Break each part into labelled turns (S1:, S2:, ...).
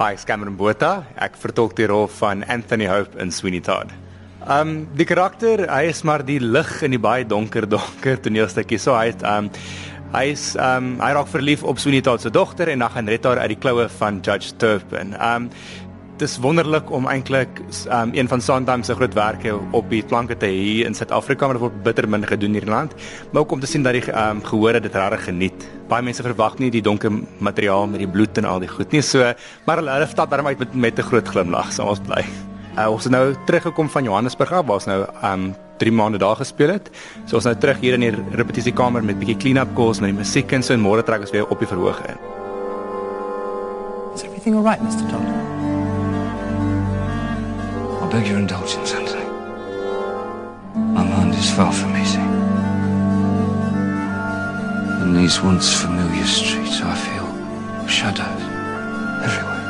S1: Hi, Cameron Botha. Ek vertolk die rol van Anthony Hope in Sweeney Todd. Um die karakter, hy is maar die lig in die baie donker donker toneelstukkie. So hy het um hy is um hy raak verlief op Sweeney Todd se dogter en dan gaan red haar uit die kloue van Judge Turpin. Um dis wonderlik om eintlik um, een van Sondheim se groot werke op die planke te hê in Suid-Afrika maar dit word bitter min gedoen hier in land. Maar ook om te sien dat die um, gehore dit regtig geniet. Baie mense verwag nie die donker materiaal met die bloed en al die goed nie. So maar hulle hulle stap daarmee uit met met 'n groot glimlag. So ons bly. Uh, ons het nou teruggekom van Johannesburg af waar ons nou um 3 maande daar gespeel het. So ons nou terug hier in die repetisiekamer met bietjie clean-up calls met die musiek en so en môre trek ons weer op die verhoog in.
S2: Is everything all right, Mr. Todd?
S3: Beg your indulgence, Anthony. My mind is far from easy. In these once familiar streets, I feel shadows everywhere.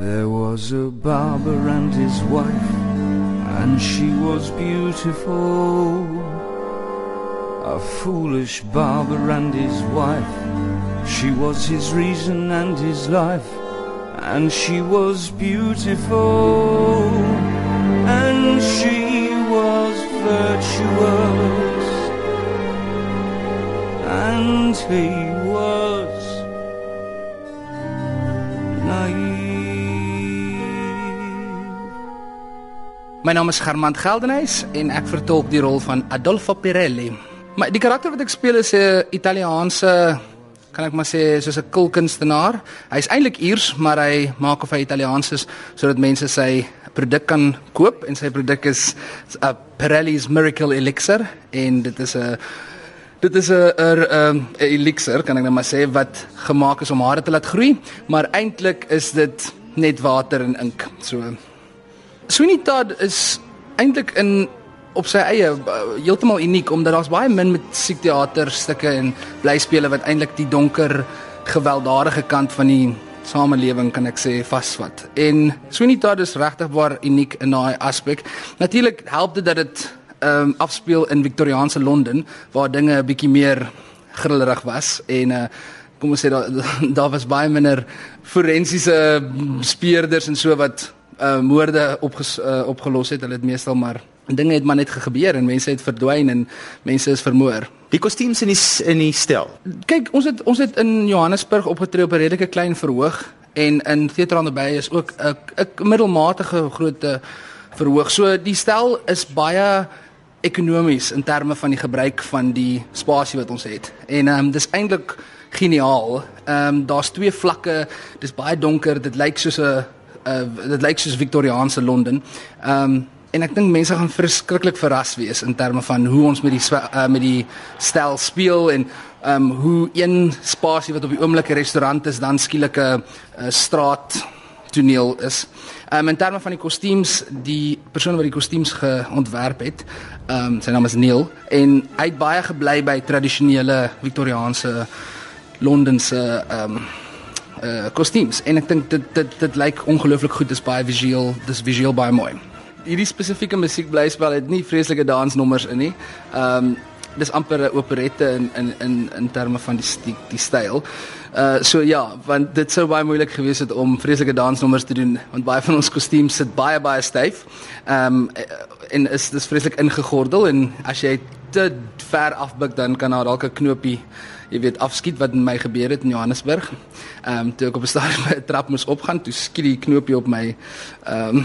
S3: There was a barber and his wife and she was beautiful. A foolish barber and his wife, she was his reason and his life, and she was beautiful, and she was virtuous, and he was
S2: My naam is Germant Geldenhuys en ek vertolk die rol van Adolfo Pirelli. My die karakter wat ek speel is 'n Italiaanse kan ek maar sê soos 'n kulkunstenaar. Hy's eintlik Iers, maar hy maak of hy Italiaans is sodat mense sy produk kan koop en sy produk is 'n Pirelli's Miracle Elixir en dit is 'n Dit is 'n 'n 'n elixir kan ek net maar sê wat gemaak is om hare te laat groei, maar eintlik is dit net water en ink. So Sweeney Todd is eintlik in op sy eie uh, heeltemal uniek omdat daar's baie min met musiekteater stukke en blyspele wat eintlik die donker gewelddadige kant van die samelewing kan ek sê vasvat. En Sweeney Todd is regtig waar uniek in daai aspek. Natuurlik help dit dat dit ehm um, afspeel in Victoriaanse Londen waar dinge 'n bietjie meer grillerig was en uh kom ons sê daar daar was baie minder forensiese speurders en so wat uh moorde opges, uh, opgelos het. Hulle het meestal maar dinge het maar net gebeur en mense het verdwyn en mense is vermoor.
S4: Die kostuums in die in die stel.
S2: Kyk, ons het ons het in Johannesburg opgetree op 'n redelike klein verhoog en in Theatrande by is ook 'n 'n middelmatige groot verhoog. So die stel is baie ekonomies in terme van die gebruik van die spasie wat ons het. En ehm um, dis eintlik geniaal. Ehm um, daar's twee vlakke. Dis baie donker. Dit lyk soos 'n uh, dit lyk soos Victoriaanse Londen. Um, en ek dink mense gaan verskriklik verras wees in terme van hoe ons met die uh, met die stel speel en um, hoe een spasie wat op die oomblik 'n restaurant is dan skielik 'n straat toneel is. Um, in terme van die kostuums, die persoon wat die kostuums geontwerp het, um, sy naam is Neil en hy het baie gebly by tradisionele Victoriaanse Londense um, uh kostuums. En ek dink dit dit dit lyk ongelooflik goed. Dis baie visueel dis visueel baie mooi. Hierdie spesifieke musiekblyspel het nie vreeslike dansnommers in nie. Um dis amper 'n operette in in in in terme van die die, die styl. Uh so ja want dit sou baie moeilik gewees het om vreeslike dansnommers te doen want baie van ons kostuums sit baie baie styf. Um en is dis vreeslik ingegordel en as jy te ver afbuk dan kan daar dalk 'n knopie jy weet afskiet wat met my gebeur het in Johannesburg. Ehm um, toe ek op 'n stadium 'n trap moes opgaan, toe skiet die knoopie op my ehm um,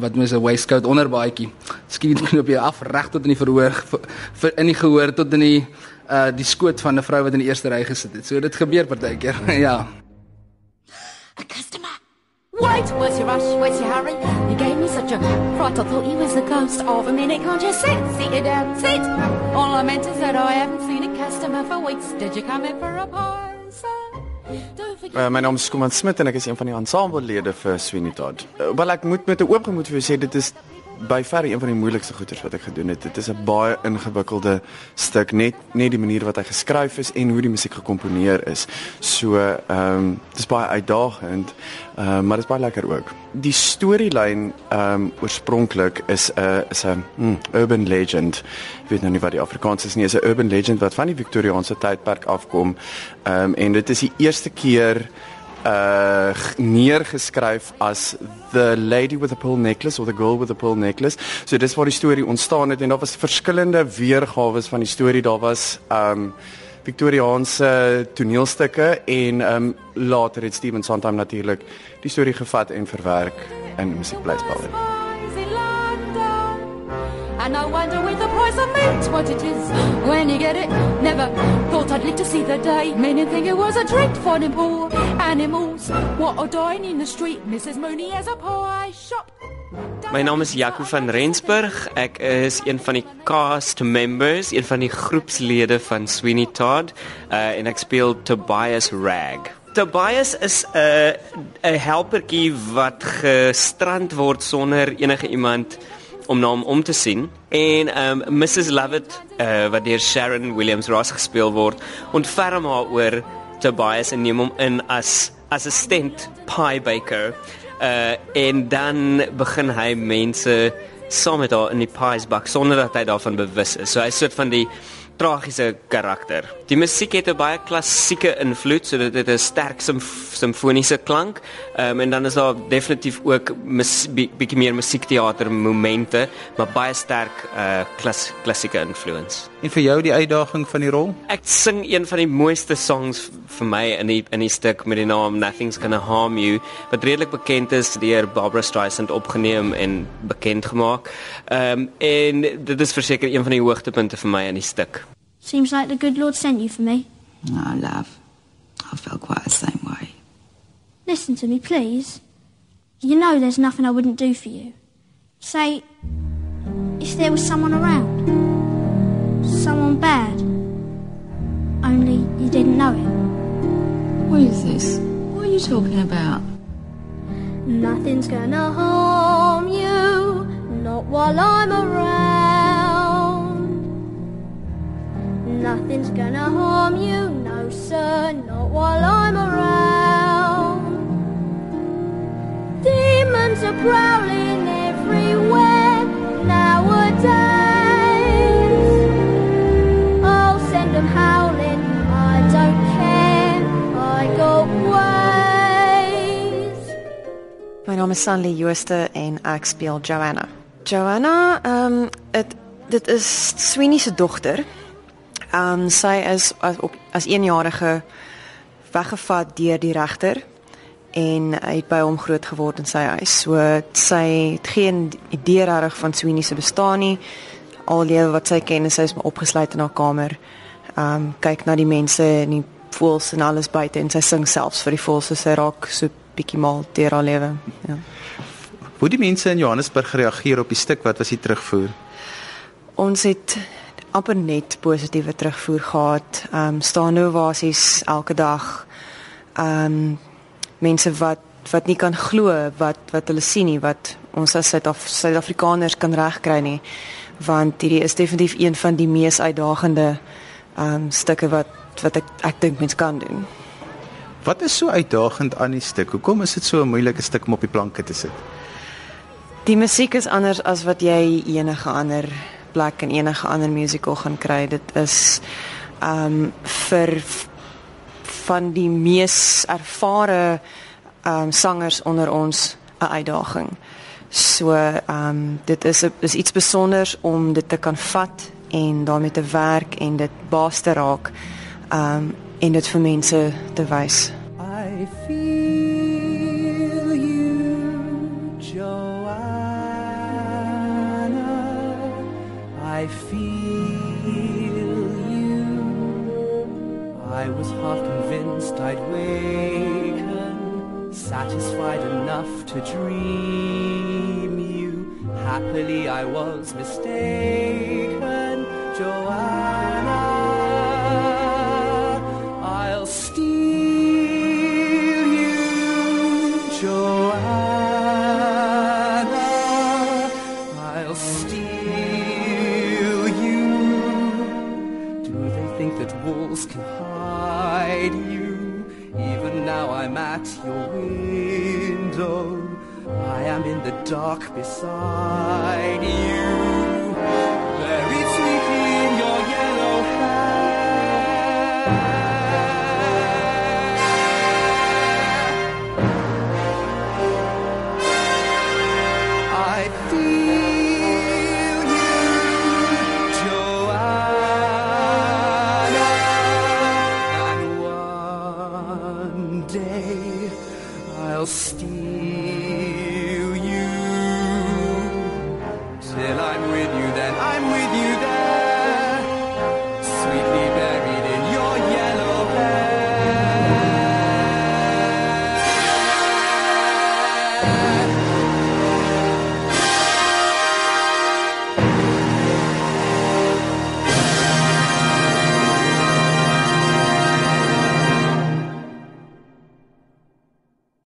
S2: wat mens 'n waistcoat onderbaadjie. Skiet die knoopie af reg tot in die verhoor vir in die gehoor tot in die uh die skoot van 'n vrou wat in die eerste ry gesit het. So dit gebeur partykeer. ja.
S5: A customer. Wait, what's your rush? What's your hurry? You gave me such a fright, I thought you was the ghost of a minute. Can't you sit? Sit you down, sit. All I meant is that I haven't seen a customer for weeks. Did you come in for a sir?
S4: Uh, my naam is Koeman Smit en ek is een van die ensemblelede vir Sweeney Todd. Uh, wel ek moet met 'n oop gemoed vir jou sê dit is
S6: by verre een van die moeilikste goeters wat ek gedoen het. Dit is 'n baie ingewikkelde stuk, net net die manier wat hy geskryf is en hoe die musiek gekomponeer is. So, ehm um, dis baie uitdagend, ehm uh, maar dit is baie lekker ook. Die storielyn ehm um, oorspronklik is 'n uh, is 'n mm, urban legend. Ek weet nou nie wat die Afrikaans is nie, is 'n urban legend wat van die Victoriaanse tydperk afkom. Ehm um, en dit is die eerste keer uh neergeskryf as the lady with a pearl necklace or the girl with a pearl necklace. So dis waar die storie ontstaan het en daar was verskillende weergawe van die storie. Daar was um Victoriaanse toneelstukke en um later het Steven Sondheim natuurlik die storie gevat en verwerk in musiekblyspel. And I wonder with price of meat what it is when you get it. Never thought I'd live to see the day. Many think it was a treat for them poor animals. What are dying in the street. Mrs. Mooney has a pie shop. My naam is Jaco van Rensburg. Ek is een van die cast members, een van die groepslede van Sweeney Todd, uh, en ek speel Tobias Rag. Tobias is 'n uh, 'n helpertjie wat gestrand word sonder enige iemand om na hom om te sien. En um Mrs Lovett uh, wat deur Sharon Williams Ross gespeel word ontferm haar oor Tobias en neem hom in as assistent pie baker uh en dan begin hy mense saam met haar in die pies bak sonder dat hy daarvan bewus is. So hy soort van die tragiese karakter. Die musiek het 'n baie klassieke invloed, so dit het 'n sterk simfoniese klank. Ehm um, en dan is daar definitief ook bietjie meer musiekteater momente, maar baie sterk uh klas klassieke influence.
S4: En vir jou die uitdaging van die rol?
S6: Ek sing een van die mooiste songs vir my in die in die stuk met die naam Nothing's Gonna Harm You, wat redelik bekend is deur Barbara Streisand opgeneem en bekend gemaak. Ehm um, en dit is verseker een van die hoogtepunte vir my in die stuk.
S7: Seems like the good Lord sent you for me.
S8: No, love. I felt quite the same way.
S7: Listen to me, please. You know there's nothing I wouldn't do for you. Say, if there was someone around. Someone bad. Only you didn't know it.
S8: What is this? What are you talking about?
S7: Nothing's gonna harm you, not while I'm around. Nothing's gonna harm you, no sir, not while I'm around. Demons are prowling everywhere nowadays. I'll send them howling, I don't care, I got ways.
S9: My naam is Sanlie Jooste en ek speel Joanna. Joanna, ehm um, dit is Sweeney se dogter. Ehm um, sy is as op as 1-jarige weggevat deur die regter en hy het by hom groot geword in sy huis. So sy het geen idee reg van Sweeney se bestaan nie. Al lewe wat sy ken is sy is maar opgesluit in haar kamer. Um, kyk na die mense en die voels en alles buite en sy sing selfs vir die voels sy raak so bietjie mal deur haar lewe. Ja.
S4: Hoe die mense in Johannesburg reageer op die stuk wat was die terugvoer?
S9: Ons het amper net positiewe terugvoer gehad. Ehm um, staan nou basies elke dag ehm um, mense wat wat nie kan glo wat wat hulle sien nie, wat ons as Suid-Afrikaners kan regkry nie. Want hierdie is definitief een van die mees uitdagende ehm um, stukke wat wat ek ek dink mens kan doen.
S4: Wat is so uitdagend aan die stuk? Hoekom is dit so 'n moeilike stuk om op die planke te sit?
S9: Die musiek is anders as wat jy enige ander plek in enige ander musical gaan kry. Dit is um vir van die mees ervare um sangers onder ons 'n uitdaging. So um dit is is iets spesiaals om dit te kan vat en daarmee te werk en dit baas te raak um en dit vir mense te wys. mistaken, Joanna.
S10: I'll steal you, Joanna. I'll steal you. Do they think that walls can hide you? Even now I'm at your window I am in the dark beside you.